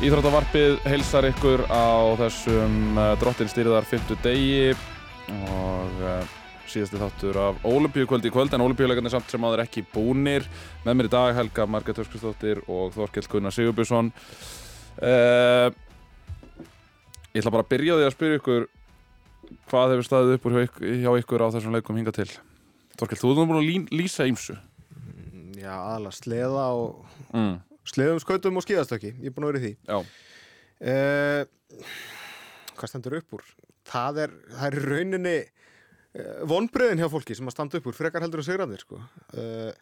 Íþróttavarpið heilsar ykkur á þessum uh, drottinstýriðar 50 degi og uh, síðasti þáttur af Ólimpíukvöldi í kvöld en Ólimpíuleikarnir samt sem áður ekki búnir. Með mér í dag Helga Marget Hörskustóttir og Þorkell Gunnar Sigurbjörnsson. Uh, Ég ætla bara að byrja því að spyrja ykkur hvað hefur staðið upp úr hjá ykkur, á þessum leikum hinga til? Þorkell, þú erum búin að lýsa ímsu Já, aðalega sleða og mm. Sleðum skautum og skíðastöki ég er búin að vera í því Já, uh, Hvað stendur upp úr? Það er, það er í rauninni uh, vonbreiðin hjá fólki sem að standa upp úr frekar heldur en sigrarnir sko. uh,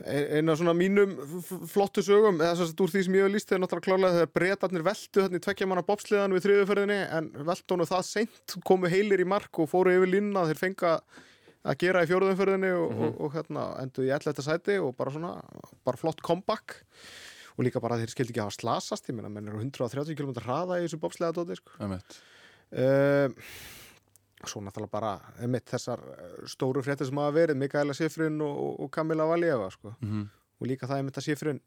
eina svona mínum f- f- flottu sögum eða þess að úr því sem ég hef líst þegar náttúrulega klárlega þegar breytarnir veltu þannig tvekkja manna bobsliðan við þriðuferðinni en veltu honum það seint komu heilir í mark og fóru yfir línna þeir fenga að gera í fjóruðumferðinni og, og, og hérna endur í 11. sæti og bara svona, bara flott comeback og líka bara þeir skildi ekki hafa slasast ég meina, menn eru 130 km hraða í þessu bobslega dóti sko. uh, svo náttúrulega bara einmitt þessar eh, stóru fréttir sem hafa verið Mikaela Sifrin og, og, Kamila Valjeva sko. mm og líka það einmitt að Sifrin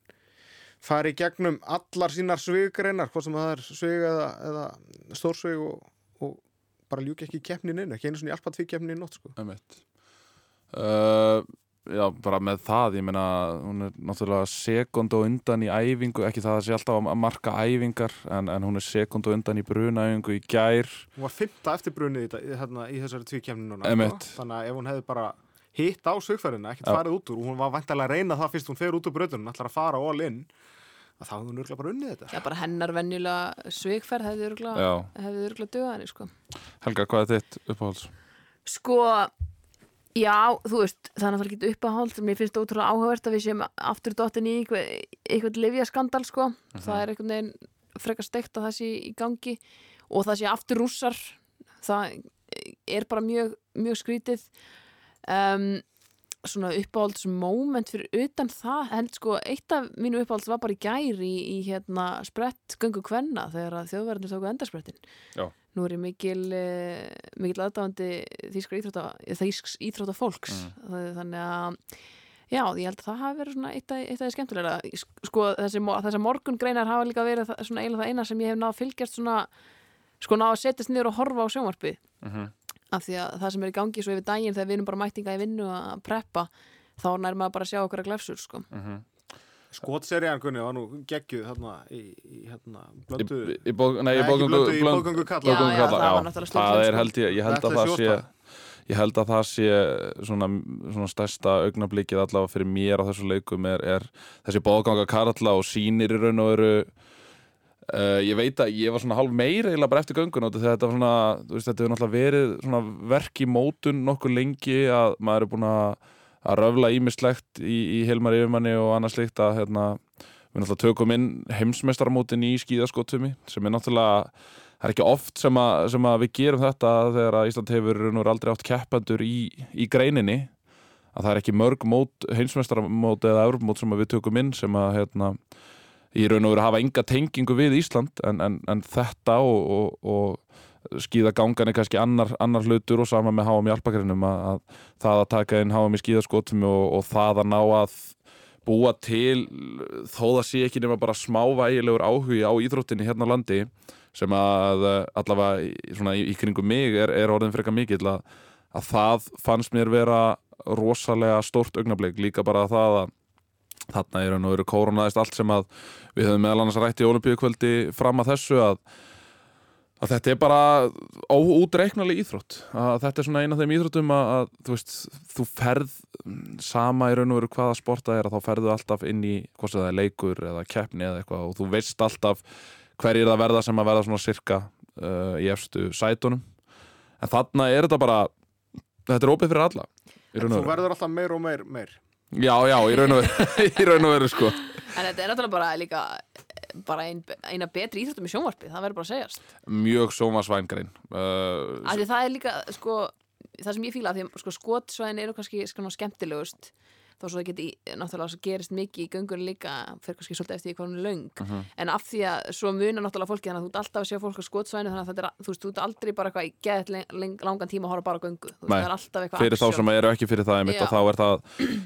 fari í gegnum allar sínar svigreinar hvort sem það er svig eða, eða stórsvig og, og bara ljúki ekki í keppnin inn, ekki einu svona í alpat fyrir keppnin í nótt sko. Uh, já, bara með það, ég meina, hún er náttúrulega sekund og undan í æfingu, ekki það að sé alltaf að marka æfingar, en, en hún er sekund og undan í brunæfingu í gær. hún var fymta eftir brunið í, þetta- hérna, í þessari núna Einmitt. sko. þannig að ef hún hefði bara hitt á svigferðina, ekkert farið út úr og hún var vantilega að reyna það fyrst hún fer út úr bröðunum ætlar að fara all in að þá hefði hún örgulega bara unnið þetta Já, bara hennar venjulega svigferð hefði örgulega, henni, sko. Helga, hvað er þitt uppáhalds? Sko, já, þú veist, það er náttúrulega ekki uppáhald, mér finnst það ótrúlega áhugavert að við séum aftur dottin í eitthvað, eitthvað livjaskandal, sko. Það er einhvern veginn frekar steikt að það sé í gangi og það sé aftur rússar. Það er bara mjög, mjög skrítið. Um, svona uppáhalds moment fyrir utan það held sko, eitt af mínu uppáhalds var bara í gær í, í hérna sprett göngu kvenna þegar þjóðverðinu tóku endarsprettin Já. nú er ég mikil eh, mikil aðdáðandi þýskra íþrótta þýsks íþrótta fólks þannig að já, ég held að það hafi verið svona eitt af, því skemmtilega sko þessi, þessar morgungreinar hafa líka verið svona eiginlega það eina sem ég hef náð að fylgjast svona sko náð að setjast niður og horfa á sjónvarpið. Mm af því að það sem er í gangi svo yfir daginn þegar við erum bara mættinga í vinnu að preppa þá nær maður bara að sjá okkur að glefsur sko. skotserían Gunni var nú geggjuð hérna í, í hérna blöndu Í, í, bóðgöngu kalla. Já, já, kalla, það var já. náttúrulega er sko. held ég, ég held að það sé ég held að það sé svona, svona stærsta augnablikið allavega fyrir mér á þessu leikum er, er þessi bóðganga karla og sýnir í raun og veru uh, ég veit að ég var svona hálf meir eiginlega bara eftir göngun þetta var svona, veist, þetta hefur náttúrulega verið svona verk í mótun nokkuð lengi að maður er búin að að röfla ímislegt í, í Hilmar Yfirmanni og annað slikt að hérna, við náttúrulega tökum inn heimsmeistaramótin í skíðaskotfumi sem er náttúrulega það er ekki oft sem að, sem að við gerum þetta þegar að Ísland hefur nú aldrei átt keppendur í, í greininni að það er ekki mörg mót, heimsmeistaramót eða Evropamót sem við tökum inn sem að hérna, í raun og veru hafa enga tengingu við Ísland en, en, en þetta og, og, og skíðagangan er kannski annar, annar hlutur og sama með háum í alpakarinnum að, að það að taka inn háum í skíðaskotum og, og það að ná að búa til þó það sé ekki nema bara smávægilegur áhugi á íþróttinni hérna á landi sem að allavega svona í, í kringum mig er, er orðin frekar mikill að, að það fannst mér vera rosalega stórt augnablik líka bara það að þarna er nú verið kórunaðist allt sem að við höfum meðal annars rætt í olimpíukvöldi fram að þessu að, að þetta er bara óútreiknaleg íþrótt. Að þetta er svona eina af þeim íþróttum að, að þú veist, þú ferð sama í raun og veru hvaða sporta er að þá ferðu alltaf inn í hvort það er leikur eða keppni eða eitthvað og þú veist alltaf hverjir það verða sem að verða svona sirka uh, í efstu sætunum. En þarna er þetta bara þetta er opið fyrir alla þú og verður alltaf meir og meir, meir. Já, já, í raun og veru, í raun og veru sko. En þetta er náttúrulega bara líka bara ein, eina betri íþróttum í sjónvarpi það verður bara að segjast. Mjög sómasvængrein uh, það er líka sko, það sem ég fíla af því að sko, skotsvæðin eru kannski sko, skemmtilegust þó svo það geti náttúrulega svo gerist mikið í göngunni líka fyrir kannski svolítið eftir hún er löng Mhm. en af því að svo munar náttúrulega fólki þannig að þú ert alltaf að sjá fólk á skotsvæðinu þannig að þetta er, þú veist, þú ert aldrei bara eitthvað í geðt langan tíma að horfa bara á göngu þú veist, það er alltaf eitthvað fyrir þá action. sem eru ekki fyrir það einmitt Já. og þá er það,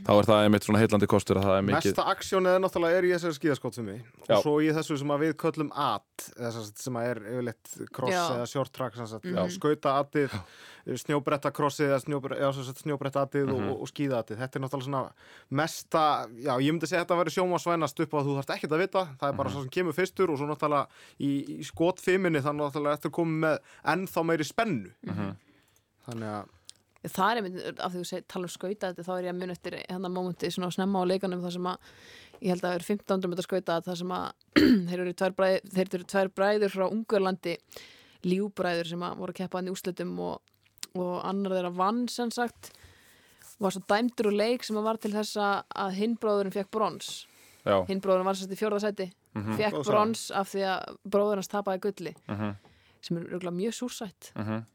þá er það einmitt svona heillandi kostur að það er mikið Mesta aksjónið er náttúrulega er í þessari skíðaskotfimi Já. og svo í þessu sem að við köllum at eða sem er yfirleitt cross Já. eða short track Já. skauta atið, snjóbretta krossið eða snjóbretta atið Mhm. og, og skíða atið. Þetta er náttúrulega svona mesta, já ég myndi segja að þetta væri sjómasvænast upp á að þú þarft ekkert að vita, það er bara Mhm. svo sem kemur fyrstur og svo náttúrulega í, í skotfiminni þannig náttúrulega eftir komið með ennþá meiri spennu. Mhm. Þannig að það er einmitt, af því þú segir, tala um skauta þetta, þá er ég að mun eftir hérna mómenti svona snemma á leikanum þar sem að ég held að það er 1500 metra skauta þar sem að þeir eru tvær eru tvær bræður frá Ungurlandi lífbræður sem að voru að keppa hann í úslitum og, og annar þeirra vann sem sagt var svo dæmdur úr leik sem að var til þess að- að hinn bróðurinn fekk brons. Já, hinn bróðurinn var sérst í fjórða sæti. Mhm. fekk Góð saga. brons af því að bróðurinn hans tapaði gulli mhm, sem er mjög súrsætt. Mhm.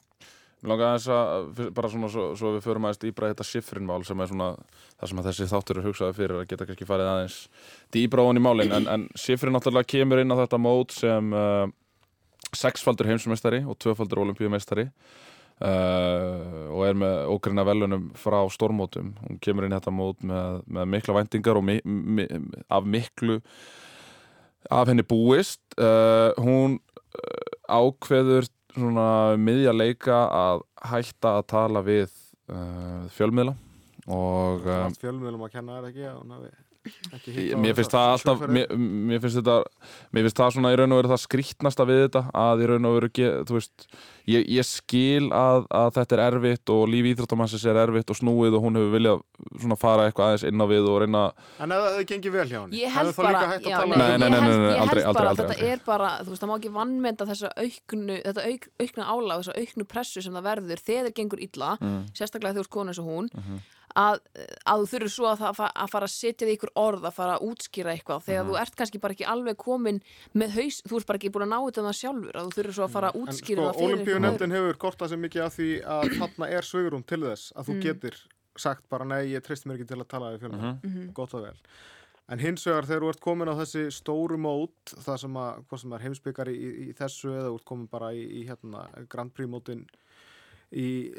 Mér langar aðeins að, bara svona svo, svo við förum aðeins dýbra þetta sifrinmál sem er svona það sem að þessi þáttur er hugsaði fyrir að geta kannski farið aðeins dýbra ofan í málin. En, en sifrin náttúrulega kemur inn á þetta mót sem uh, sexfaldur heimsumestari og tvöfaldur olimpíumeistari uh, og er með ógrinna velunum frá stórmótum. Hún kemur inn í þetta mót með, með mikla væntingar og mi, mi, af miklu af henni búist. Uh, hún uh, ákveður svona miðja leika að hætta að tala við uh, fjölmiðla og fjölmiðlum að kenna er ekki að hún hafi mér finnst það alltaf mér, mér finnst þetta mér finnst það svona í raun og veru það skrýtnasta við þetta að í raun og veru þú veist, ég, ég skil að, að þetta er erfitt og líf íþróttamannsins er erfitt og snúið og hún hefur viljað svona fara eitthvað aðeins inn á við og reyna En ef það gengið vel hjá henni Ég held bara, að já, tala Nei, ég nei, nei, held- nei, nei, ég held aldrei, aldrei, bara að aldrei, þetta er bara, þú veist, það má ekki vannmenda þessa auknu, þetta auk, aukna álag, þessa auknu pressu sem það verður þegar þeir gengur illa, mm, sérstaklega þegar þú ert konu eins og hún, Mhm. Að, að þú þurfur svo að, að fara að setja því ykkur orð, að fara að útskýra eitthvað, þegar Mhm. þú ert kannski bara ekki alveg komin með haus, þú ert bara ekki búin að ná þetta um sjálfur, að þú þurfur svo að fara að En útskýra sko, ykkur öðrum. olimpíunefndin hefur kortað sér mikið af því að þarna er svigurum til þess að þú Mm. getur sagt bara nei, ég treysti mér ekki til að tala við fjölmiðla, mhm, Mhm. gott og vel en hins vegar þegar þú ert komin á þessi stóru mót, það sem að sem er heimsbyggar í, í, í þessu eða þú ert komin bara í, í hérna Grand Prix mótin í,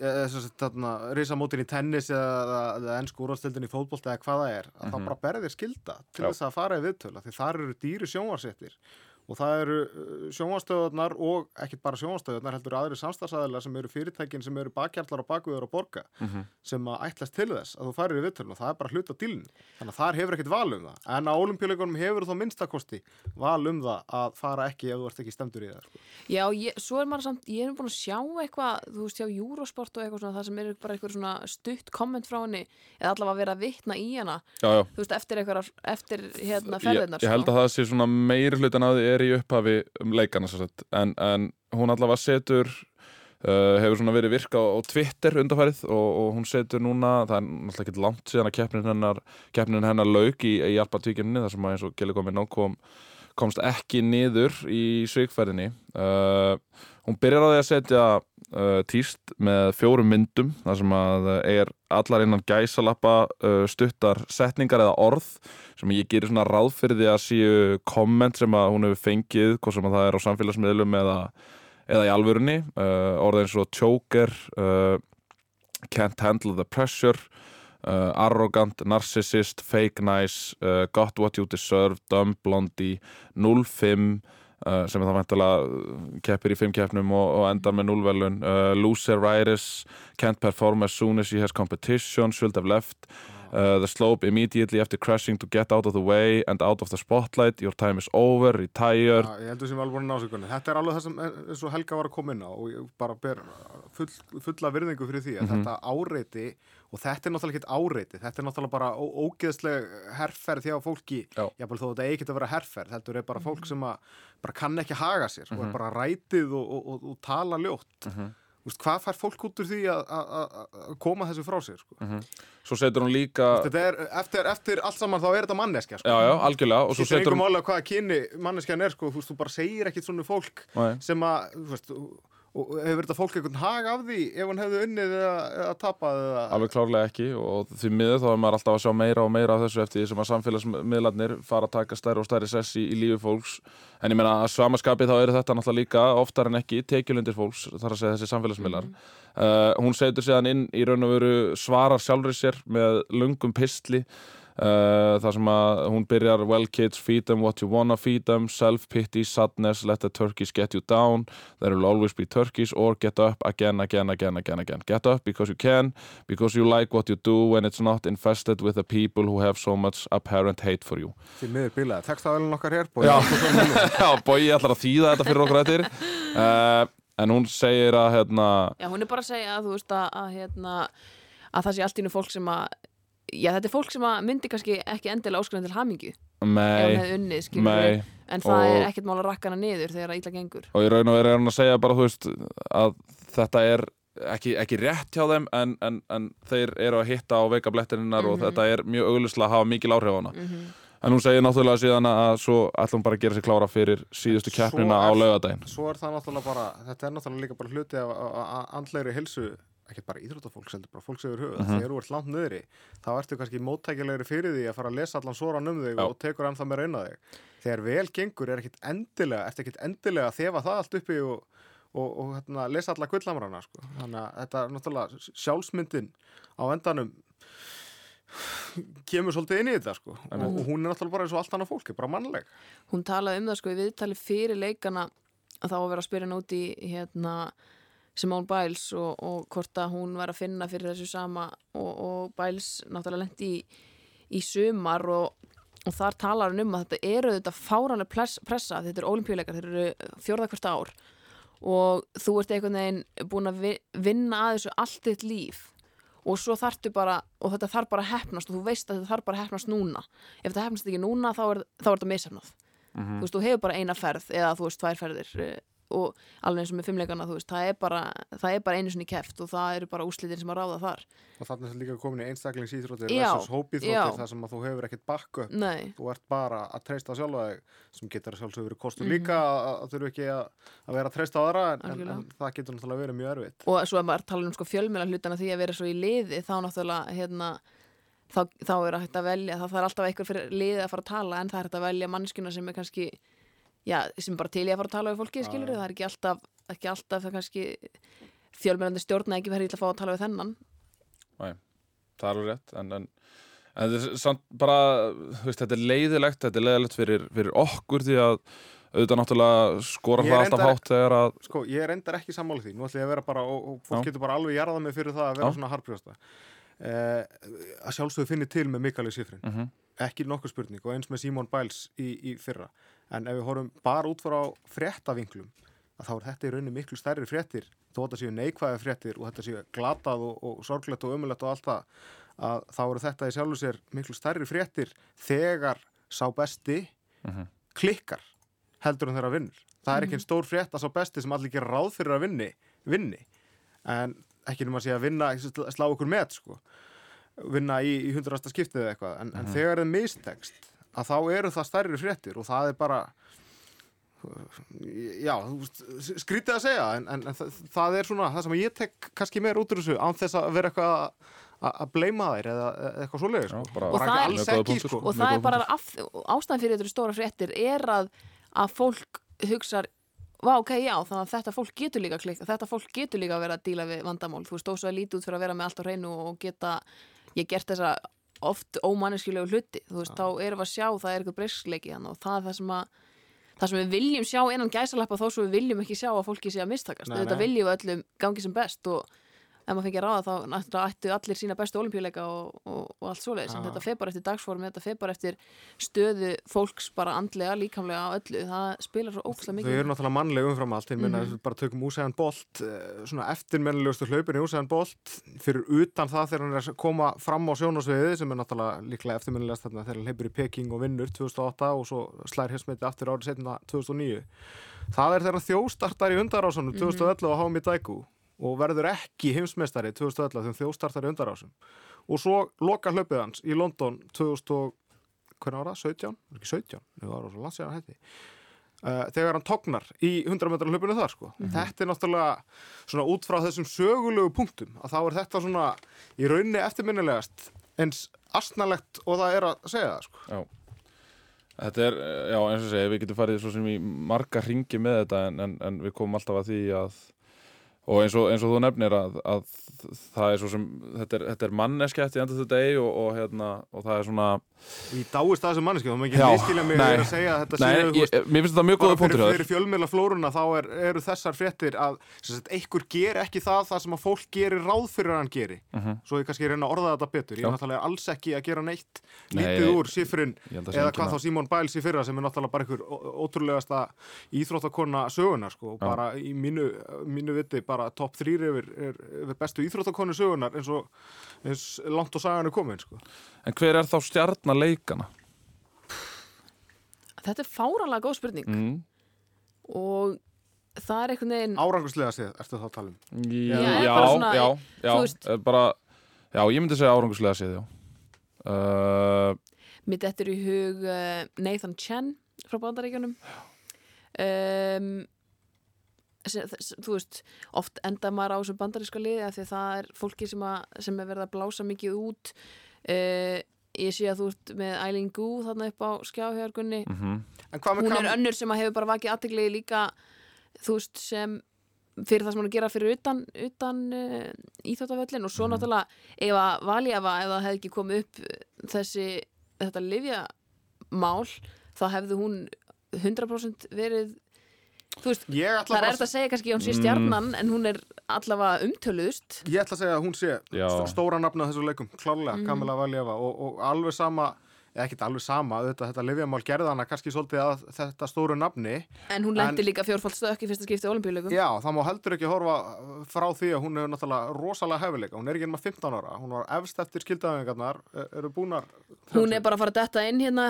risamótin í tennis eða, eða ennsku úrvastildin í fótbolt eða hvað það er, að Mhm. þá bara berðir skilda til Já. þess að fara í viðtöla því þar eru dýri sjónvarsettir og það eru sjónvarstöðunar og ekkert bara sjónvarstöðunar heldur aðri samstagsæðilega sem eru fyrirtækin sem eru bakhjarlar og bakviður og borga mhm. sem að ætlast til þess að þú farir í viðtölun og það er bara hlut á dílinu þannig að þar hefur ekkert val um það. En á olimpíuleikunum hefur þú minnstakosti val um það að fara ekki ef þú ert ekki stemdur í það sko. Já, ég, svo er maður samt, ég er búin að sjá eitthvað, þú veist, hjá Eurosport og eitthvað svona, það sem er bara eitthvað svona stutt komment frá henni, eða allavega vera að vitna í hana, er í upphafi um leikana en, en hún allavega setur uh, hefur svona verið virka á, á Twitter undarfærið og, og hún setur núna það er náttúrulega ekki langt síðan að keppnin hennar keppnin hennar lauk í, í Alpa-tvíkjunni þar sem að eins og Geli komið ná kom komst ekki niður í svikferðinni uh, hún byrjar á því að setja uh, tíst með fjórum myndum þar sem að er allar innan gæsalappa uh, stuttar setningar eða orð sem ég gerir svona ráð fyrir því að séu komment sem að hún hefur fengið hvort sem að það er á samfélagsmiðlum eða, eða í alvörunni. Uh, orð eins og choker uh, can't handle the pressure uh, arrogant, narcissist, fake nice uh, got what you deserve, dumb blondie 05 uh, sem er það væntalega keppir í fimm keppnum og, og endar með 0 velun uh, loser virus, can't perform as soon as she has competition, should have left uh, the slope immediately after crashing to get out of the way and out of the spotlight your time is over, retire Já, ég heldur sem alveg að násökunni þetta er alveg það sem eh, eins og Helga var að koma inn á og ég bara ber full, fulla virðingu fyrir því að Mhm. þetta áreiti og þetta er náttúrulega ekkert áreiti þetta er náttúrulega bara ógeðsleg herferð hjá fólki, Já. jáfnvel þó þetta eigi ekki að vera herferð, þetta er bara fólk sem að bara kann ekki haga sér og Mhm. er bara rætið og, og, og, og tala ljótt Mhm. Þú veist, hvað fær fólk út úr því að- koma þessu frá sér sko? svo setur hún líka þetta er, eftir, eftir allt saman þá er þetta manneskja sko. já, já, algjörlega og svo Skiptir setur engum hún máli að hvaða kyni manneskjan er sko, þú þú bara segir ekkit svona fólk Nei. sem að, þú og hefur þetta fólk einhvern hag af því ef hann hefði unnið eða, eða tapað eða? Alveg klárlega ekki og því miður þá er maður alltaf að sjá meira og meira af þessu eftir því sem að samfélagsmiðlarnir fara að taka stærri og stærri sess í, í lífi fólks. En ég meina að samaskapi þá eru þetta náttúrulega líka oftar en ekki tekjulundir fólks þar að segja þessi samfélagsmiðlar. Uh, hún setur síðan inn í raun og veru svarar sjálfri sér með lungum pistli Uh, þar sem að hún byrjar Well kids, feed them what you wanna feed them. Self-pity, sadness, let the turkeys get you down. There will always be turkeys. Or get up again, again, again, again, again. Get up because you can Because you like what you do When it's not infested with the people Who have so much apparent hate for you. Því miður bílaði. Tekstaðalinn okkar hér, Já, já Bói ætlar að þýða þetta fyrir okkur eftir. Uh, En hún segir að hérna, Já, hún er bara að segja að þú veist að, að, hérna, að það sé allt í nú fólk sem að Já, þetta er fólk sem að myndi kannski ekki endilega áskrifin til hefði unnið, skilur en það Og- er ekkert mál að rakka hana niður þegar það illa gengur. Og í raun og er hann að segja bara þú veist að þetta er ekki, ekki rétt hjá þeim en, en, en þeir eru að hitta á veika blettirinnar og Mhm. þetta er mjög auglustlega að hafa mikil áhrif á hana. Mm en hún segir náttúrulega síðan að svo ætlum bara að gera sér klára fyrir síðustu keppnina á laugadaginn Svo er það náttúrulega bara, þetta er náttúrulega líka bara hluti af andlegri hilsu ekki bara íþróttafólks, heldur bara fólks yfir höfuð Mhm. þegar þú ert langt niðri, þá ertu kannski móttækilegri fyrir því að fara að lesa allan svoran um þig Já. og tekur ennþá meira inn að þig þegar vel gengur er ekkit endilega ertu ekkit endilega að þefa það allt uppi og, og, og hérna, lesa alla gullhamrana sko. þannig að þetta er náttúrulega sjálfsmyndin á endanum kemur svolítið inn í þetta sko. og, og hún er náttúrulega bara eins og allt annað fólk, er bara mannleg hún talaði um það sko í viðtali fyrir leikana að þá að vera að spyrja í hérna Simone Biles og, og hvort að hún var að finna fyrir þessu sama og, og Biles náttúrulega lendi í, í sumar og, og þar talar hann um að þetta eru þetta fáranlega press, pressa, þetta eru olimpíuleikar, þeir eru fjórða hvert ár og þú ert einhvern veginn búin að vi- vinna að þessu allt þitt líf og svo þarftu bara, og þetta þarf bara að hefnast og þú veist að þetta þarf bara að hefnast núna. Ef þetta hefnast ekki núna þá er, þá er þetta misefnað þú veist, þú hefur bara eina ferð eða þú veist, tvær ferðir eh, og alveg eins og með fimmleikana, þú veist, það er bara það er bara einu sinni keft og það eru bara úslitin sem að ráða þar. og þannig er líka komin í einstaklingsýþróttir versus hópíþróttir þar sem að þú hefur ekkert bakku þú ert bara að treysta sjálfa sem getur að sjálfsögur verið kostur Mhm. líka að, að þurfu ekki að, að vera að treysta á aðra en, en, en það getur náttúrulega verið mjög erfitt. Og svo að maður tala um sko fjölmjöla hlutana því að vera svo í liði, þá náttúrulega hérna, þá, þá er hægt að velja það þarf alltaf eitthvað fyrir liðið að fara að tala en það er að velja mannskjuna sem er kannski já, sem bara til í að fara að tala við fólki skilur, það er ekki alltaf, ekki alltaf það kannski fjölmjölandi stjórna ekki verið illa að fá að tala við þennan. Það er alveg rétt en, en, en þetta er samt bara þú veist, þetta er leiðilegt, þetta er leiðilegt fyrir, fyrir okkur því að auðvitað náttúrulega skorar Ég það alltaf hátt þegar að sko, ég er endar ekki sammála því. Nú ætlum ég að vera bara, og, og fólk Já. getur bara alveg jarðað mig fyrir það að vera Já. svona harbrjósta eh, að sjálfsögur finni til með Mikaeli Sifrin. Mm -hmm. ekki nokkuð spurning og eins með Simon Biles í, í fyrra en ef við horfum bara út frá fréttavinklum að þá er þetta í rauninni miklu stærri fréttir þó þetta séu neikvæði fréttir og þetta séu glatað og, og sorglegt og ömulegt og allt það að þá eru þetta í sjálfu sér miklu stærri fréttir þegar sá besti Mhm. klikkar heldur en þeirra vinnur. Það er ekki einn stór frétt að sá besti sem allir gera ráð fyrir að vinni, vinni. en ekki nema að sé að vinna slá okkur með sko. Vinna í, í hundrasta skiptið eða eitthvað. En, en þegar það er mistekst að þá eru það stærri fréttir og það er bara já, skrítið að segja en, en, en það, það er svona það sem ég tek kannski meir út úr þessu án þess að vera eitthvað að- bleima þær eða, eitthvað svoleiðis sko. Og sko. og það er bara af, ástæðan fyrir þetta stóra fréttir er að, að fólk hugsar Vá, ok, já, þannig að þetta fólk getur líka klikka, þetta fólk getur líka að vera að díla við vandamál, þú veist, að lítið út fyrir að vera með allt á hreinu og geta, ég gert þessa oft ómanneskilegu hluti, þú veist, þá erum við að sjá, það er eitthvað breyskleiki og það er það sem að, það sem við viljum sjá innan gæsalappa þó svo við viljum ekki sjá að fólki sé að mistakast, Nei, þetta nei. viljum við öllum gangi sem best og ef maður fengi að ráða þá náttúrulega ættu allir sína bestu olimpíuleika og, og, og allt svoleiðis, en þetta fer bara eftir dagsformi, þetta fer bara eftir stöðu fólks bara andlega, líkamlega á öllu, það spilar svo ógæslega Þau mikið eru náttúrulega mannleg umfram allt, ég meina Mhm. mm bara tökum Úsæðan Bolt, eh, svona eftirmennilegustu hlaupin í Úsæðan Bolt, fyrir utan það þegar hann er að koma fram á sjónasviði sem er náttúrulega líklega eftirmennilegast þarna þegar hann hleypur í Peking og vinnur 2008 og svo slær hérsmeti aftur árið setna 2009. Það er þegar hann þjóstartar í undarásunum 2011 á HM í Daiku og verður ekki heimsmeistari 2011 þegar hann þjóstartar í undarásum. Og svo loka hlaupið hans í London 2000 og hvernig var það? 17? Var Ekki 17? Það var svo að hætti uh, þegar hann tognar í 100 metrar hlaupinu þar sko. þetta er náttúrulega svona út frá þessum sögulegu punktum að þá er þetta svona í rauninni eftirminnilegast eins astnalegt og það er að segja það sko. Já Þetta er, eh, já eins og segja, við getum farið svo sem í marga ringi með þetta en, en, en við komum alltaf að því að og eins og, eins og þú nefnir að, að það er svo sem, þetta er, þetta er manneskjætt í endur þetta eigi og, og, hérna, og það er svona í dáist að þessu manneski, þá maður ekki Já, miskilja mig að segja að þetta séu þú veist, ég, mér finnst þetta mjög góða punktur fyrir, fyrir fjölmiðla flóruna þá er, eru þessar fréttir að sem sagt, einhver ger ekki það það sem að fólk gerir ráð fyrir að hann geri. Mhm. svo ég kannski reyna að orða þetta betur. Ég er náttúrulega alls ekki að gera neitt Nei, lítið nei. úr Ég sé eða hvað að- þá Simon Biles í fyrra sem er náttúrulega bara einhver ótrúlegasta íþróttakona sögunar sko, bara í mínu, mínu viti bara topp þrýr yfir, er, yfir bestu íþróttakonu sögunar eins og eins langt og sagan er komin sko. En hver er þá stjarnar leikana? Þetta er fáranlega góð spurning Mm. og það er einhvern veginn áranguslega séð, ertu þá að tala um Já, Já, já, bara svona, já, já, veist- eh, bara, já, ég myndi segja áranguslega séð, já. Uh, Mitt eftir í hug uh, Nathan Chen frá Bandaríkjunum um, þú veist oft enda maður á þessu bandaríska liði af því að það er fólki sem, að, sem er verið að blása mikið út. Uh, ég sé að þú ert með Eileen Gu þarna upp á skjáhjörgunni. Mm en hvað með hún Kam- er önnur sem að hefur bara vakið aðtegli líka þú veist sem fyrir það sem hún er að gera fyrir utan, utan uh, íþjóttavöllin og svo náttúrulega ef að Valjafa, ef það hefði ekki komið upp eh, þessi, þetta livjamál þá hefði hún 100% verið veist, Ég ætla það er eftir að segja kannski hún sé Mm. stjarnan en hún er allavega umtöluðust Ég ætla að segja að hún sé Já. st- stóra nafna þessu leikum, klárlega, Mhm. Kamila Valjeva og, og alveg sama, ekkert alveg sama. Auðvitað, þetta lifjamál gerði hana kannski svolítið að þetta stóru nafni. En hún lendi En- líka fjórfald stökk í fyrsta skipti olimpíuleikum Já, það má heldur ekki horfa frá því að hún hefur náttúrulega rosalega hefileika hún er ekki ennum að 15 ára, hún var efst eftir skildaðingarnar, eru búnar hún er bara að fara detta inn hérna.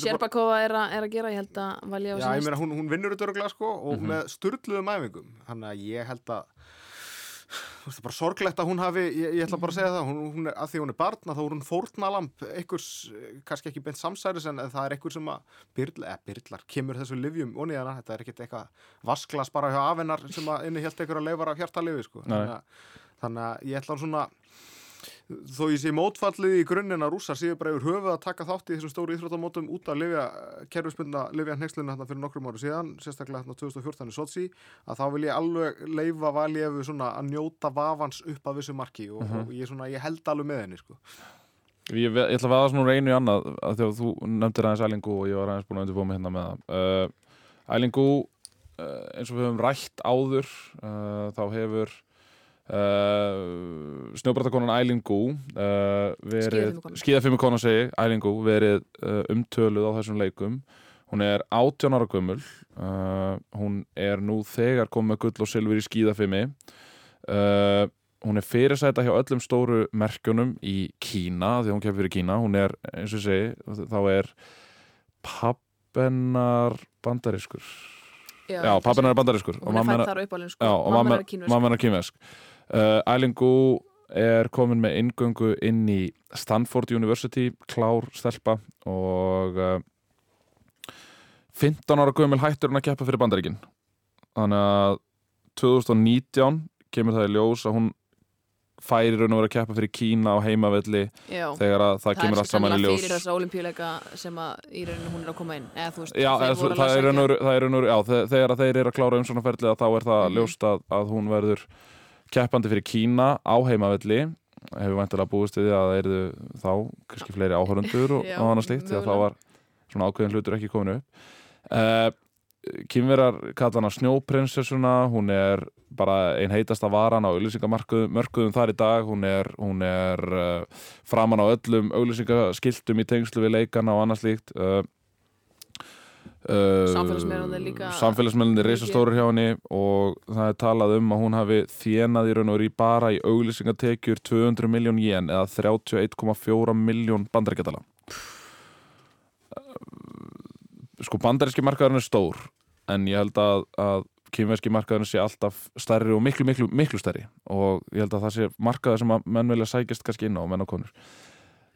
Sjerbakova er, að- er að gera, ég held að Já, ég meina, hún, hún vinnur þetta öruglega sko og Mhm. með sturluðum æfingum. Þannig að ég held að þú veist, er bara sorglegt að hún hafi ég, ég ætla bara að segja það, hún, hún er, að því hún er barn þá er hún fórnalamb, einhvers eh, kannski ekki beint samsæris en það er einhver sem að byrla, eða byrlar, kemur þessu livjum onni hana, þetta er ekkert eitthvað vasklas bara hjá afennar sem að inni helt einhverja leifar af hjartalifi sko. Þannig, að, þannig að ég ætla svona þó ég sé mótfallið í grunninn að rússar séu bara yfir höfuð að taka þátt í þessum stóru íþróttamótum út að lifja kerfisbundna lifja hnegslinu hérna fyrir nokkrum ári síðan sérstaklega hérna 2014 í Sochi að þá vil ég alveg leifa valjefu svona að njóta vafans upp að vissu marki og, og ég, svona, ég held alveg með henni sko. Ég, ég ætla að veða svona úr einu í annað að þegar þú nefndir aðeins Ælingu og ég var aðeins búin að undirbúa mig hérna með það uh, Ælingu uh, eins og við höfum rætt áður uh, þá hefur uh, snjóbratakonan Ælingu uh, Skíðafimmukonan. skíðafimmukonan segi Ælingu verið uh, umtöluð á þessum leikum. Hún er 18 ára gömul. Uh, hún er nú þegar komið gull og silfur í skíðafimmi uh, hún er fyrirsæta hjá öllum stóru merkjunum í Kína því hún kemur fyrir Kína, hún er eins og segi, þá er pappennar bandariskur já, er og hún er já, sko, og mamma mamma er kínversk kýmvesk uh, Ælingu er komin með inngöngu inn í Stanford University klár stelpa og uh, 15 ára gömul hættur hún að keppa fyrir bandaríkin þannig að 2019 kemur það í ljós að hún færi raun og vera að keppa fyrir Kína á heimavelli já. þegar að það, kemur allt saman í ljós fyrir þessa olimpíuleika sem að í rauninu hún er að koma inn eða þú veist, Já, það er það er raun og þe- þegar þeir eru að klára umsóknarferðlið þá er það Mhm. ljóst að, að hún verður keppandi fyrir Kína á heimavelli. Hefur væntilega búist við að það eru þá kannski fleiri áhörundur og, og annað slíkt því að þá var svona ákveðin hlutur ekki komin upp. Uh, Kynverar kalla hana snjóprinsessuna. Hún er bara ein heitasta varan á auglýsingamörkuðum þar í dag. Hún er, hún er uh, framan á öllum auglýsingaskiltum í tengslu við leikana og annað slíkt. Uh, Uh, Samfélagsmiðlarnir líka- samfélagsmiðlarnir er reisastórir hjá henni og það er talað um að hún hafi þjenað í raun og veru í bara í auglýsingatekjur 200 miljón jen eða 31,4 miljón bandaríkjadala. Sko bandaríski markaðurinn er stór en ég held að, að kynverski markaðurinn sé alltaf stærri og miklu, miklu, miklu stærri og ég held að það sé markaður sem að menn vilja sækjast kannski inn á menn og konur.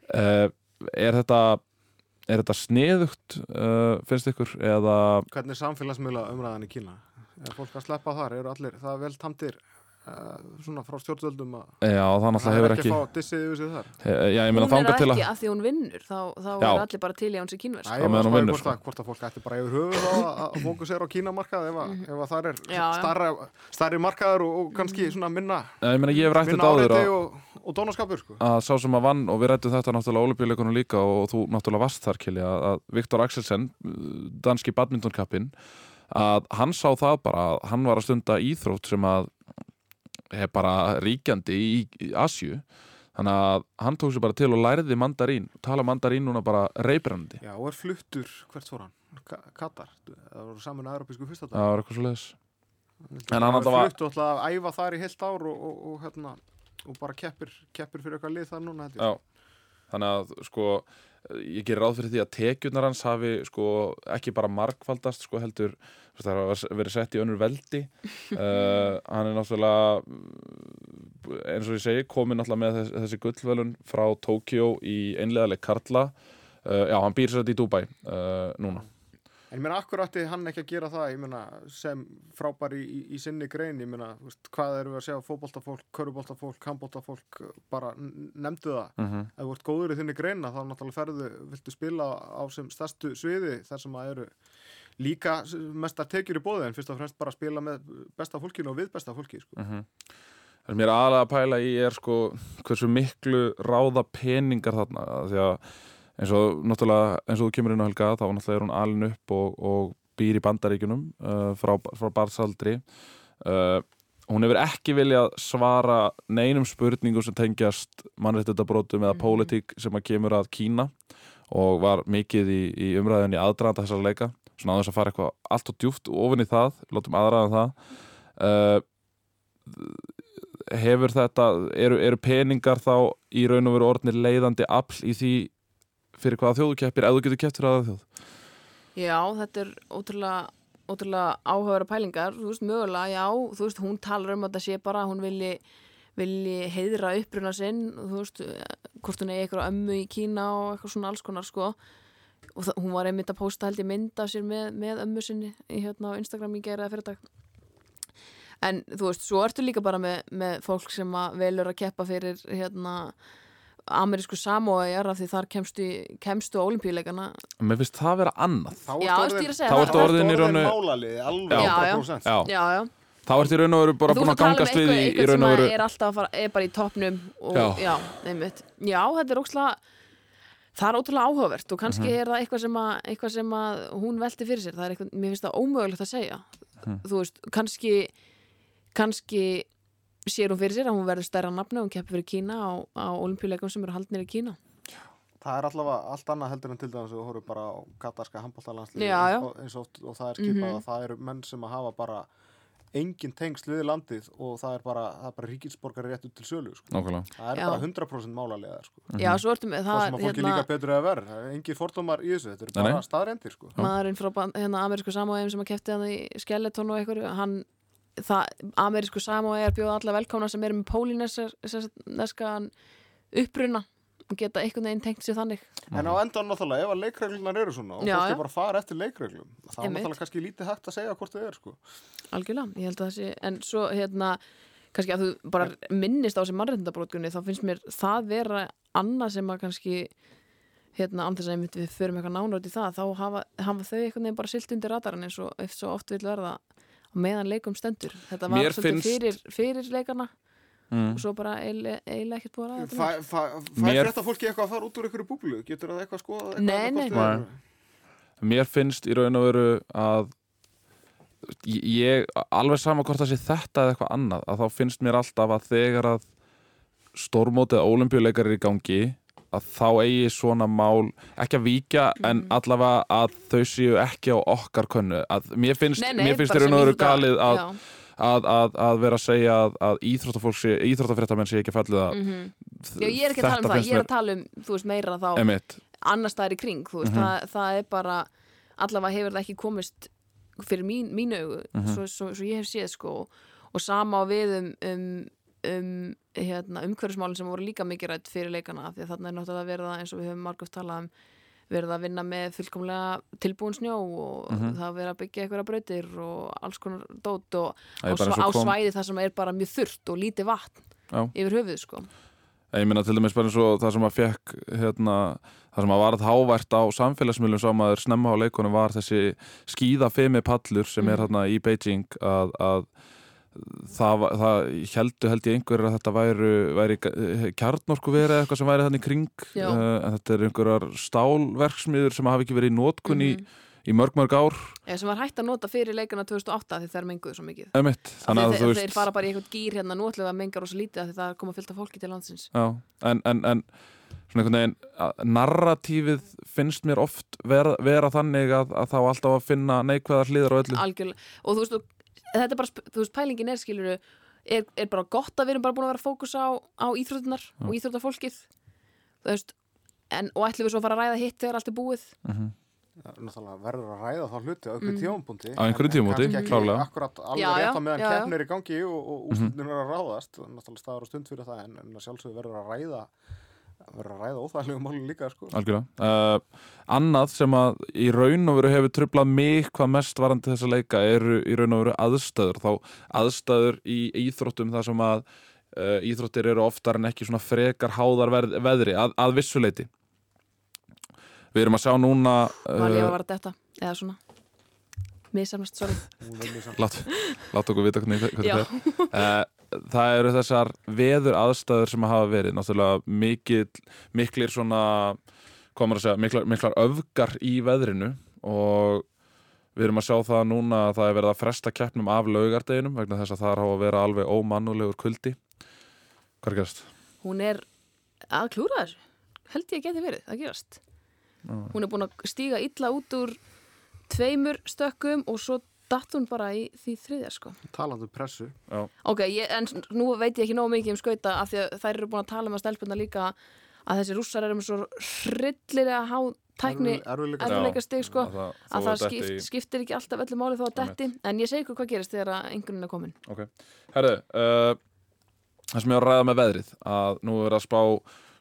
Uh, er þetta er þetta sniðugt uh, finnst ykkur eða Hvernig er samfélagsmiðla umræðan í Kína? Er fólk að sleppa þar? Eru allir, það er vel tamdir uh, svona frá stjórnvöldum að já, það náttúrulega það er hefur ekki ekki að fá dissið yfir sig þar? he, já, ég meina hún er þangað það til ekki að af því hún vinnur þá, þá er allir bara til í að hún sé kínversk Æ, Á ég meðan var að hún í vinnur, hvort, sko. að, hvort að fólk ætti bara yfir höfuð að- að fókusera á kínamarkað ef, að- ef að það er Já, starra, starri markaður og, og kannski svona minna, Já, ég meina ég hef rætt minna þetta áður að, og, og dónaskapur sko. að sá sem að vann og við rættum þetta náttúrulega olimpíuleikunum líka og þú náttúrulega varst þar Kili að, að Viktor Axelsen danski badmintonkappin að hann sá það bara að hann var að stunda íþrótt sem að er bara ríkjandi í, í Asju þannig að hann tók sér bara til og læriði mandarín tala mandarín núna bara reybrandi Já, og er fluttur, hvert fór hann? Ka Katar, það voru saman að Europísku fyrsta það var eitthvað svo leiðis en hann var fluttur alltaf að æfa þar í heilt ár og, og, og, hérna, og bara keppir, keppir fyrir eitthvað lið þar núna. Já, þannig að sko ég gerir ráð fyrir því að tekjurnar hans hafi sko ekki bara margfaldast sko heldur, það hafa verið sett í önnur veldi. Uh, hann er náttúrulega eins og ég segi, komin náttúrulega með þess, þessi gullvelun frá Tókjó í einlegaleg Karla. Uh, já, hann býr sér þetta í Dubai uh, núna En ég meina, akkur átti hann ekki að gera það, ég meina, sem frábær í, í, í sinni grein, ég meina, hvað erum við að segja, fótboltafólk, köruboltafólk, handboltafólk, bara nefndu það. mm -hmm. Ef þú ert góður í þinni greina, þá náttúrulega ferðu, viltu spila á sem stærstu sviði, þar sem að eru líka mestar tekjur í bóði, en fyrst og fremst bara spila með besta fólkinu og við besta fólki, sko. Það sem ég er aðalega að pæla í er sko hversu miklu ráða peningar þarna því að eins og náttúrulega eins og þú kemur inn á helga þá náttúrulega er hún alin upp og, og býr í bandaríkunum uh, frá, frá barðsaldri uh, hún hefur ekki viljað svara neinum spurningum sem tengjast mannréttindabrótum eða Mhm. pólitík sem að kemur að Kína og var mikið í, í umræðinni aðdraðanda þessar leika. Svona á þess að fara eitthvað allt og djúft ofin í það, látum aðraðan það. Uh, hefur þetta eru, eru peningar þá í raun og veru orðnir leiðandi afl í því fyrir hvaða þjóðu keppir ef þú getur keppt fyrir aðra þjóð? Já, þetta er ótrúlega, ótrúlega áhugaverða pælingar, þú veist, mögulega, já, þú veist, hún talar um að þetta sé bara, að hún vilji, vilji heiðra uppruna sinn, þú veist, hvort hún eigi eitthvað ömmu í Kína og eitthvað svona alls konar, sko, og það, hún var einmitt að posta held ég mynd af sér með, með ömmu sinni í hérna á Instagram í gera fyrir dag. En þú veist, svo ertu líka bara með, með fólk sem að velur að keppa fyrir hérna amerísku samóæjar af því þar kemstu, kemstu olimpíuleikana Mér finnst það vera annað Þá ertu veist, ég er að segja Þá ertu orðin í raun og-. 100%. Já, Já, já þá ertu í raun og veru bara Þú búin að ert tala um gangast við í, eitthvað- í eitthvað raun og sem veru er alltaf að fara, er bara í toppnum og Já. já, já, þetta er ókslega það er ótrúlega áhugavert og kannski Mhm. er það eitthvað sem, að, eitthvað sem að hún velti fyrir sér það er eitthvað, mér finnst það ómögulegt að segja Mhm. þú veist, kannski kannski sér hún fyrir sér að hún verður stærra nafni og hún keppir fyrir Kína á, á olimpíuleikum sem eru haldnir í Kína Það er allavega allt annað heldur en til dæmis að þú horfum bara á katarska já. eins og, og það er skipað Mhm. að það eru menn sem að hafa bara engin tengsl við landið og það er bara, það bara ríkisborgari réttu til sölu sko. Nákvæmlega það er Já. bara 100% málarlega sko. já, svo ertu með það það sem að fólki líka betur eða verð það er engin fordómar í þessu, þetta eru bara staðrendir sko. maðurinn frá hérna, amerísku samóðum sem að kefti hann í Skeleton og einhverju hann, það, amerísku er bjóða alla velkomna sem eru með pólineskan uppruna og geta einhvern veginn tengt sér þannig en á endan náttúrulega, ef að leikreglunar eru svona og Já, fólki já. bara fara eftir leikreglum þá er náttúrulega kannski lítið hægt að segja hvort þau er sko. algjörlega, ég held að það sé en svo hérna, kannski að þú bara minnist á þessi mannreitndabrótkunni þá finnst mér það vera annað sem að kannski hérna, án þess að við förum eitthvað nánar út í það þá hafa, hafa þau einhvern veginn bara silt undir radarinn eins og eftir svo oft vil verða á meðan leikum stendur þetta var Mér svolítið finnst- fyrir, fyrir leikana mm. og svo bara eiginlega ekkert búið að ræða fær Mér- þetta fólki eitthvað að fara út úr einhverju búblu getur það eitthvað skoðað eitthvað Nei, nei. Nei. Mér finnst í raun og veru að ég, alveg sama hvort það sé þetta eða eitthvað annað, að þá finnst mér alltaf að þegar að stórmótið ólimpíuleikar er í gangi að þá eigi svona mál ekki að víkja en Mhm. allavega að þau séu ekki á okkar könnu að mér finnst, veru íþrótta- galið að, að, að, að vera að segja að, að íþróttafréttamenn sé ekki fallið að mhm. já, ég er ekki að tala um það, ég er að tala um veist meira þá emitt, annar staðar í kring veist, Mhm. það, það er bara allavega hefur það ekki komist fyrir mín, mínu augu Mhm. svo, svo, svo ég hef séð sko og sama á við um, um, um hérna, umhverfismálin sem voru líka mikið rætt fyrir leikana því að þarna er náttúrulega verið að eins og við höfum margóft talað um verið að vinna með fullkomlega tilbúin snjó og Mhm. það verið að byggja einhverja brautir og alls konar dót og Það á, er á svæði þar sem er bara mjög þurrt og lítið vatn Já. yfir höfuð sko. Ég meina til dæmis bara eins og það sem að fekk hérna, það sem að varð hávært á samfélagsmiðlum sem að er snemma á leikunum var þessi skíða femi pallur sem er Mhm. hérna í Beijing að, að það, það heldu held ég einhverjir að þetta væru, væri kjarnorku verið eitthvað sem væri þannig kring Já. uh, en þetta er einhverjar stálverksmiður sem hafi ekki verið í nótkun í, Mhm. í mörg mörg ár. Eða sem var hægt að nota fyrir leikana 2008 því það er menguð svo mikið. Emitt, þannig að þeir, fara bara í eitthvað gýr hérna við að menga rosa lítið af því það koma fyllt af fólki til landsins. Já, en, en, en svona einhvern veginn að- narratífið finnst mér oft vera, vera þannig að, að þá alltaf að finna neikvæðar hliðar á öllu. Algjörlega. Og þú veist, og, þetta er bara, þú veist, pælingin er skiluru er, er bara gott að við erum bara búin að vera að fókusa á, á íþrótunar og íþrótafólkið þú veist en, og ætlum við svo að fara að ræða hitt þegar allt er búið Mhm. Já, náttúrulega verður að ræða þá hluti á einhverjum Mm. tímapunkti Á einhverjum ekki klárlega. akkurat alveg rétt á meðan keppnir í gangi og, og Mhm. úrslutin er að ráðast náttúrulega staðar og stund fyrir það en, en að sjálfsögðu verður að ræða verður að ræða óþægilegu máli líka sko. Algjörlega. Uh, Annað sem að í raun og veru hefur trublað mig hvað mest varandi þessa leika eru í raun og veru aðstæður. Þá aðstæður í íþróttum þar sem að uh, íþróttir eru oftar en ekki svona frekar háðar veð, veðri að, að vissuleiti Við erum að sjá núna var ég uh, að vara þetta eða svona. Misamnast, sorry. Hún vinnur samt. lát, lát okkur vita hvernig, það er uh, Það eru þessar veður aðstæður sem hafa verið náttúrulega mikil, miklir svona komur að segja, miklar, miklar öfgar í veðrinu og við erum að sjá það núna að það er verið að fresta keppnum af laugardeginum vegna þess að það að vera alveg ómannulegur kuldi. Hvað er gerst? hún er að klúra þessu held ég geti verið, það gerast. Hún er búin að stíga illa út úr tveimur stökkum og svo datt hún bara í því þriðja sko. Talandi um pressu. Ok, ég, en nú veit ég ekki nóg mikið um skauta af því að þær eru búin að tala um að stelpuna líka að þessi rússar eru með svo hryllilega há tækni erfiðleika stig sko Að það, að það skipt, í- skiptir ekki alltaf öllu máli þó að detti. En ég segi ykkur hvað gerist þegar að einhverjum er komin. Ok, herðu uh, það sem ég var að ræða með veðrið að nú er að spá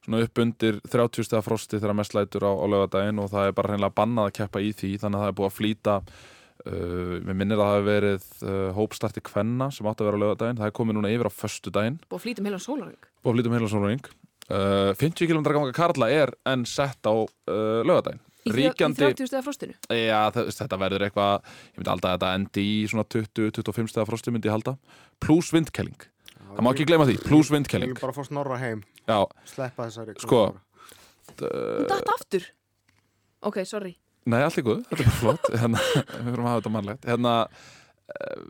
svona upp undir 30 stegar frosti þegar mest lætur á, á lögadaginn og það er bara hreinlega bannað að keppa í því þannig að það er búið að flýta uh, við minnir að það hefur verið uh, hópstarti kvenna sem átti að vera á lögadaginn það er komið núna yfir á föstudaginn. Og flýtum heilan sólaring búið að flýta um heila sólring uh, 50 km ganga Karla er enn sett á uh, lögadaginn í, Ríkjandi, í 30 stegar frostinu? Já, þetta verður eitthvað ég myndi alltaf að þetta endi í svona 20-25 stegar frosti myndi ég halda. Pluss vindkelling. Það má ekki gleyma því, pluss Við vindkelling. viljum bara fá snorra heim. Já, sleppa þessari Sko, hún datt aftur. Ok, sorry nei, allt í góð, þetta er flott. Hérna, Við fyrir að hafa þetta mannlegt. Hérna, uh,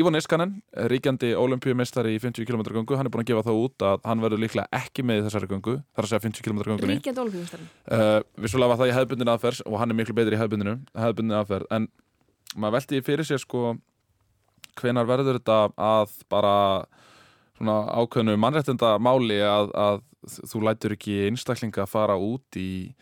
Ívo Niskanen ríkjandi olimpíumeistari í 50 km göngu hann er búin að gefa það út að hann verður líklega ekki með í þessari göngu, þar að segja 50 km göngunni. Ríkjandi olfíðumstarinn uh, Vissulega var það í hefðbundin aðferð og hann er miklu betri í hefðbundinu hefðbundin aðferð, en maður velti fyrir sér sko hvenar verður þetta að bara svona ákveðnu mannréttinda máli að, að þú lætur ekki einstaklinga fara út í,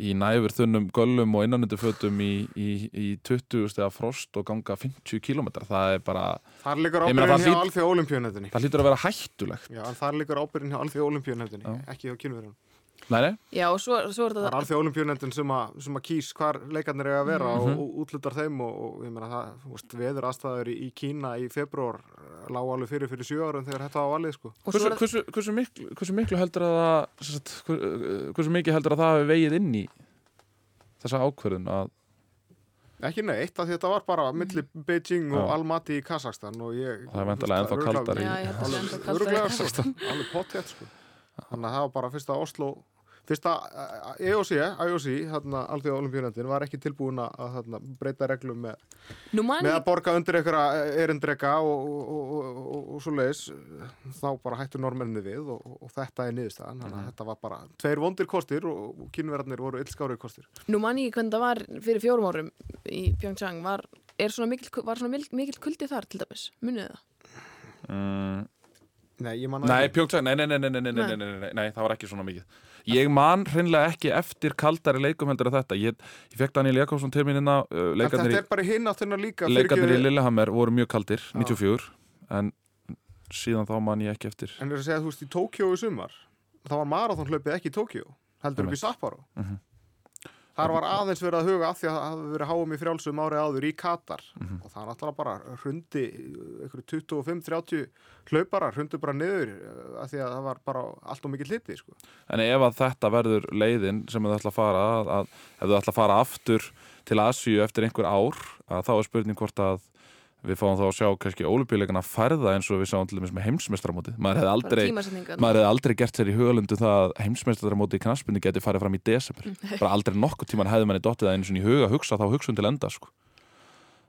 í næfur þunnum göllum og innanundu fötum í, í, í 20 stega frost og ganga 50 km það er bara, Þar liggur ábyrðin hjá alþjóð olimpíunættinni það hlýtur að vera hættulegt. Já, þar liggur ábyrðin hjá alþjóð olimpíunættinni Já. ekki hjá kynverðin Nei, nei, já, og svo, svo er Það er þetta alþjóð olimpíunættin sem, að- sem að kýs hvar leikarnir eiga að vera Mhm. og, og útlutar þeim og, og ég meina það, þú veist, veður aðstæður í, í Kína í februar lág alveg fyrir fyrir sjö árum þegar þetta var valið sko. hversu, er hversu, hversu, miklu, hversu miklu heldur að það hver- hversu mikið heldur að það hafi vegið inn í þessa ákvörðun að Ekki neitt, af því þetta var bara milli Beijing og. Almaty í Kazakstan og ég... Það er væntanlega ennþá kaldara í- Já, ég held að það sé ennþá kaldara í Kazakstan. Þannig að það var bara fyrsta Oslo Fyrsta eh, EOC, IOC, hérna, Alþjóða olimpíunættin var ekki tilbúin að hérna, breyta reglum með, með að borga undir einhverja erindreka og, og, og, og, og, og svo leiðis þá bara hættu normenni við og, og, og þetta er niðurstaðan. Þannig að þetta var bara tveir vondir kostir og, og kynverðarnir voru illskári kostir. Nú man ég ekki hvernig það var fyrir fjórum árum í Pyeongchang. Var, svona mikil, var svona mikill kuldi þar til dæmis, munið það? mm, Nei, ég man Pjóngsang, nei, nei, nei, nei, nei, nei, nei, nei, nei, nei, nei, það var ekki svona mikið Ég man hreinlega ekki eftir kaldari leikum heldur en þetta. Ég, ég fekk Daniel Jakobsson til mín hérna uh, leikarnir, í, leikarnir í Lillehammer voru mjög kaldir, Já. 94 En síðan þá man ég ekki eftir. En er að segja, þú veist, í Tókjó í sumar þá var marathon hlaupið ekki í Tókjó heldur upp í Sapporo þar var aðeins verið að huga að því að það hafi verið háum í frjálsum árið áður í Katar og það er náttúrulega bara hrundi einhverju 25-30 hlauparar hrundi bara niður eh, að því að það var bara allt og mikið hliti sko. En ef að þetta verður leiðin sem þau ætla að fara að, að ef þau ætla að fara aftur til Asíu eftir einhver ár að þá er spurning hvort að við fáum þá að sjá kannski ólupíleikana færða eins og við sáum til dæmis með heimsmestramótið maður hefði aldrei, hefði aldrei gert sér í hugalundu það að heimsmestramótið í knaspunni geti farið fram í desember. Bara aldrei nokkuð tíman hefði manni dottið það einu svona í huga að hugsa þá hugsun til enda sko.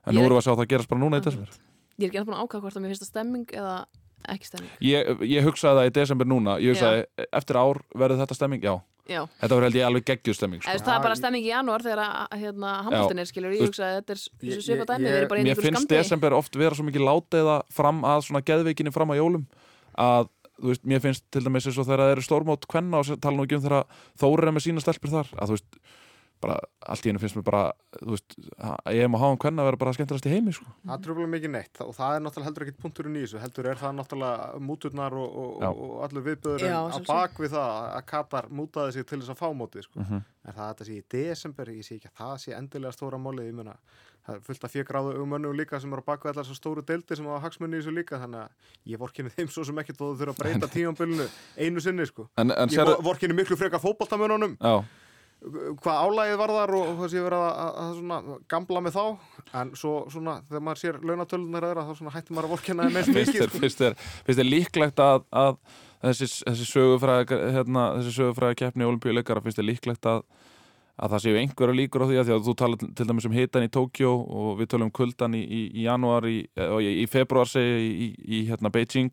en nú erum við að sjá það gerast bara núna í desember. Ég er ekki að ákvæða hvort að mér finnst það stemming eða ekki stemming. Ég, ég hugsaði það í desember núna. Ég hugsaði eftir ár verður þetta stemming? Já, já, þetta verður held ég alveg geggjuð stemming sko. það er bara stemming í janúar þegar að hérna, handbóltin er skilur, Þú ég hugsa að þetta er þessu svipa dæmi, við erum bara í mér einhverju finnst skamdegi desember oft vera svo mikið láteiða fram að svona geðveikinni fram að jólum. Að þú veist, mér finnst til dæmis eins og þegar það eru stórmót kvenna og tala nú ekki um þegar Þóri er með sína stelpur þar að þú veist, bara allt í hennu finnst mér bara þú veist, að ég að hafa um kvenna að vera bara skemmtilegast í heimi sko. það trúfla mikið neitt og það er náttúrulega heldur ekkit punkturinn í þessu heldur er það náttúrulega múturnar og, og, og allur viðböðurinn Já, að sjálfsögðu. bak við það að Katar mútaði sig til þess að fá mótið sko. Mhm. en það að þetta sé í desember ég sé ekki að það sé endilega stóra málið ég meina það er fullt af fjögráðu umönnum líka sem eru á baku allar svo stóru deildir sem hafa hagsmunni í þessu líka þannig að ég vorkinni þeim svo sem ekkert og þú þurfa að breyta tímanbylunu einu sinni sko. en, en ég sér, vorkinni miklu frekar fótboltamönunum já, hvað álægið var þar og hvað sé verið að, að, að svona gamla með þá? En svo svona þegar maður sér launatölunar eða þá svona hættir maður að vorkina eins finnst mikið sko. þér, finnst þér líklegt að, að þessi, þessi sögufræði hérna, þessi sögufræði keppni olimpíuleikara finnst þér líklegt að að það séu einhverja líkur á því að því að þú talar til dæmis um hitan í Tókjó og við talum um kuldan í, í, í janúar í, í, í februar segi í, hérna Beijing.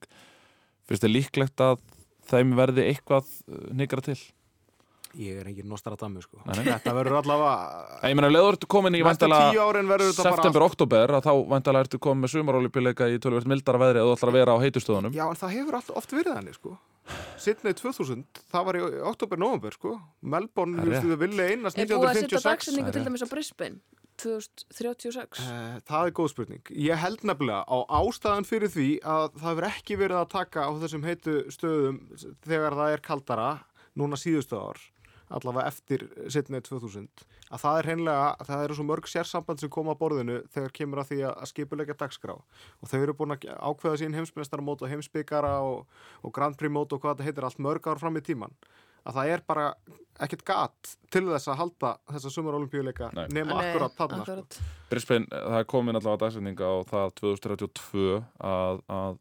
Finnst þér líklegt að þeim verði eitthvað nýgra til ég er engin Nostradamus sko. Þetta verður allavega Ég meina, leður ertu komin í næstu væntanlega tíu árin verður þetta bara september, oktober að þá væntalega ertu komin með sumarolípileika í tölvöld mildara veðri að þú ætlar að vera á heitustöðunum Já, en það hefur allt, oft verið þannig, sko. Sydney 2000, það var í oktober-november, sko. Melbourne, Það þú veist, við vilja einast er búið að setja 1956. dagsetningu Það til dæmis á Brisbane 2036 Eh, Það er góð spurning. Ég held nefnilega á ástæðan fyrir því að það hefur ekki verið að taka á þessum heitu stöðum þegar það er kaldara núna síðustu ár allavega eftir Sydney 2000 að það er hreinlega, að það eru svo mörg sérsamband sem koma að borðinu þegar kemur að því að skipuleika dagskrá. Og þau eru búin að ákveða sín heimsmestarmót og heimsbyggara og, og Grand Prix mót og hvað þetta heitir allt mörg ár fram í tíman að það er bara ekkert gat til þess að halda þessa sumarolimpíuleika nema Nei, akkurat þarna sko. Brisbane, það er komin allavega dagsetninga á það 2032 að, að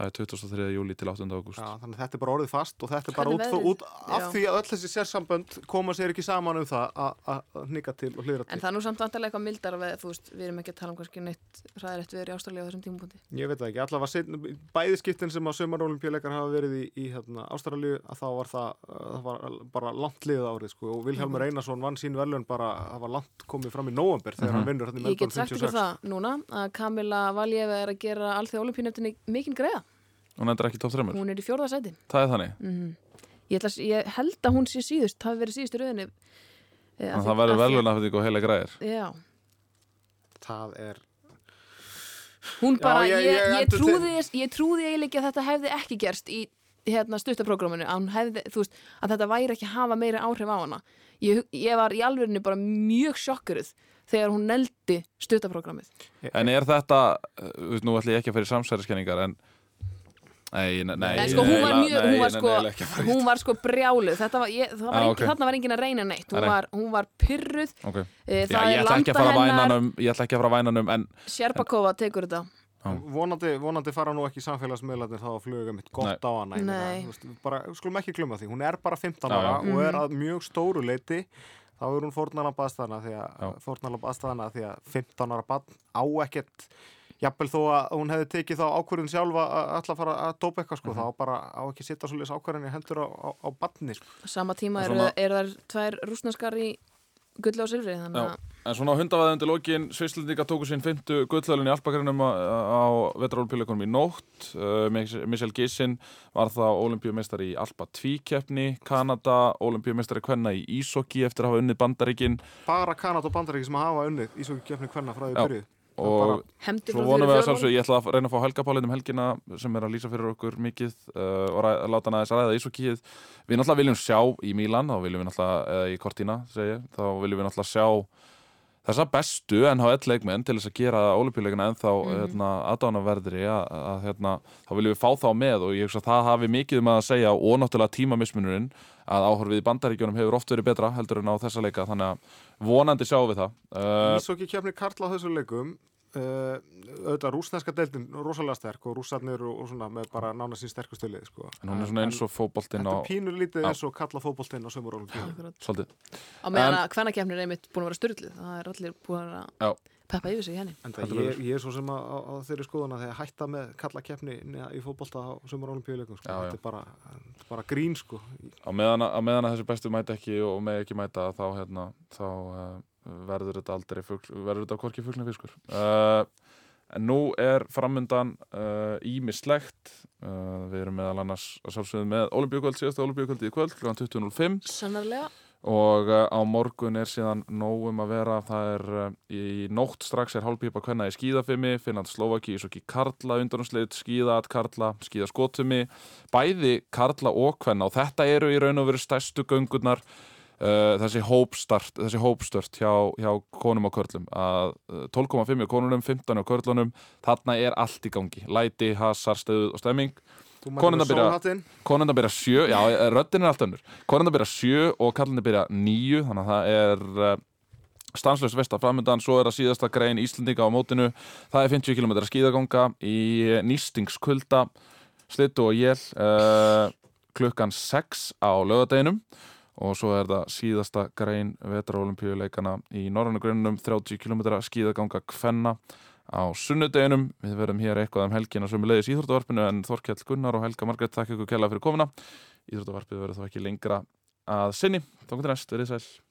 það er 23. júli til 8. ágúst Já, þannig að þetta er bara orðið fast og þetta er bara út, út af Já. því að öll þessi sérsambönd koma sér ekki saman um það að- að að hnika til og hlýra En til. það er nú samt vantarlega eitthvað mildar við, þú veist, við erum ekki að tala um kannski neitt ræðilegt við erum í Ástralíu á þessum tímapunkti. Ég veit það ekki, allavega seinna- bæði skiptin sem að sömarolimpíuleikar hafa verið í, í hérna, Ástralíu að þá var það, það var bara langt liðið árið sko og Vilhelmur Einarsson vann sín verðlun bara, það var langt komið fram í nóvember þegar hann vinnur hérna í Ég get sagt ykkur 56. það núna að Kamila Valjeva er að gera allþjóð olimpíuneftinni mikinn greiða. Hún endur ekki top 3 Hún er í fjórða sæti. Það er þannig, Mm ég, ætla, að- ég held að hún sé síðust, hafi verið síðust í rauninni. Eh, af en því- það verður velvun að og heila græðir Já, Það er, hún Já, bara, ég- ég, ég ég, trúði, ég trúði eiginlega ekki að þetta hefði ekki gerst í hérna stuttaprógraminu, að, hefði, veist, að þetta væri ekki að hafa meiri áhrif á hana. Ég, ég var í alvörinu bara mjög sjokkuruð þegar hún neldi stuttaprógramið. En er þetta, veist, nú ætlum ég ekki að fyrir samsæriskenningar en Nei, nei, nei sko, hún var mjög, nei, hún var sko, hún var sko brjáluð, þetta var, ég, það var Ah, engin, ok. þarna var engin að reyna neitt, hún var, hún var pyrruð, Ok. e, Já, það ég er ætla ekki landa hennar, hannum Ég ætla ekki að fara að væna hannum En Sjerpakova tekur þetta. vonandi, vonandi fara nú ekki samfélagsmiðlarnir þá að fluga mitt gott Nei. á hana skulum ekki glumma því, hún er bara 15 Já, ára já. og er að mjög stóru leiti þá er hún Já. fórnalamb aðstæðana því að 15 ára bann á ekkert jafnvel þó að hún hefði tekið þá ákvörðun sjálfa að að fara að dópa eitthvað sko, þá bara á ekki setja svolítið ákvörðin í hendur á, á, á banni sko. Sama tíma eru, svona- eru þær tvær rúsneskar í gulli og silfri, þannig að En svona á hundavaðið undir lokin Svislendinga tóku sín fymtu gullhölun í Alpakarinnum á, á vetrarolpíleikunum í nótt. Uh, Michelle Gissin var það olimpíumeistari í Alpa 2 keppni Kanada, olimpíumeistari kvenna í Ísokki eftir að hafa unnið bandaríkin. Bara Kanada og Bandaríki sem hafa unnið í svo kefni hvenna frá því byrjuð og svo vonum við að sjálfsög, ég ætla að reyna að fá Helga Pálin um helgina sem er að lýsa fyrir okkur mikið uh, og ræ, láta hann aðeins ræða ísokíð við náttúrulega viljum sjá í Mílan þá viljum við náttúrulega, eða í Cortina segi, þá viljum við náttúrulega sjá þessa bestu NHL leikmenn til þess að gera olimpíuleikina ennþá mm Mhm. hérna, aðdánaverðri að, að hérna, þá viljum við fá þá með og ég hugsa að það hafi mikið um að segja og náttúrulega tímamismunurinn að áhorfið í bandaríkjunum hefur oft verið betra heldur en á þessa leika þannig að vonandi sjáum við það. Uh, Ísokki kefni Karla á þessu leikum uh, auðvitað rúsneska deildin rosalega sterk og rússarnir og, og svona með bara nána sín sterkustöðlið sko. en hún er svona eins og fótboltinn Þetta á er pínur lítið eins og Karla fótboltinn á sömur svolítið á meðan að hvernakefnir er einmitt búin að vera styrlið það er allir búin að Já. peppa yfir sig í henni En Heldur ég, ég er svo sem að, á, á þeirri skoðuna þegar hætta með kalla keppni í fótbolta á sömur olimpíuleikum sko. Þetta er bara, bara grín sko. á meðan, að- að þessi bestu mæta ekki og með ekki mæta þá, hérna, þá uh, verður þetta aldrei fugl, verður þetta hvorki fuglin fiskur. Uh, en nú er framundan uh, ímislegt uh, við erum meðal annars að sjálfsögðu með olimpíukvöld, síðasta olimpíukvöld í kvöld kl. 20.05 sannarlega. Og uh, á morgun er síðan nóg um að vera. Það er uh, í nótt strax er hálfpípa hvenna í skíðafimi Finnland Slovaki, svo ekki Karla undanúslið skíðat Karla, skíðaskotumi bæði Karla og hvenna og þetta eru í raun og veru stærstu göngurnar uh, þessi hópstart þessi hópstört hjá, hjá konum og körlum. Að uh, 12,5 hjá konunum 15 hjá körlunum, þarna er allt í gangi. Læti, hasar, stöð og stemming. Með byrja- byrja sjö, já, röddin er allt önnur. Konundar byrja sjö og kallinni byrja níu þannig að það er stanslöst vest að framöndan, svo er það síðasta grein Íslendinga á mótinu, það er 50 km skíðaganga í nýstingskulda slittu og jél uh, klukkan 6 á lögadeginum og svo er það síðasta grein vetraolimpíuleikana í norrannu grunum 30 km skíðaganga kvenna á sunnudeginum. Við verðum hér eitthvað um helgina sem er leiðis íþróttavarpinu en Þorkjell Gunnar og Helga Margrét þakka ykkur kella fyrir komuna. Íþróttavarpið verður þá ekki lengra að sinni. Þá komið næst, verið sæl.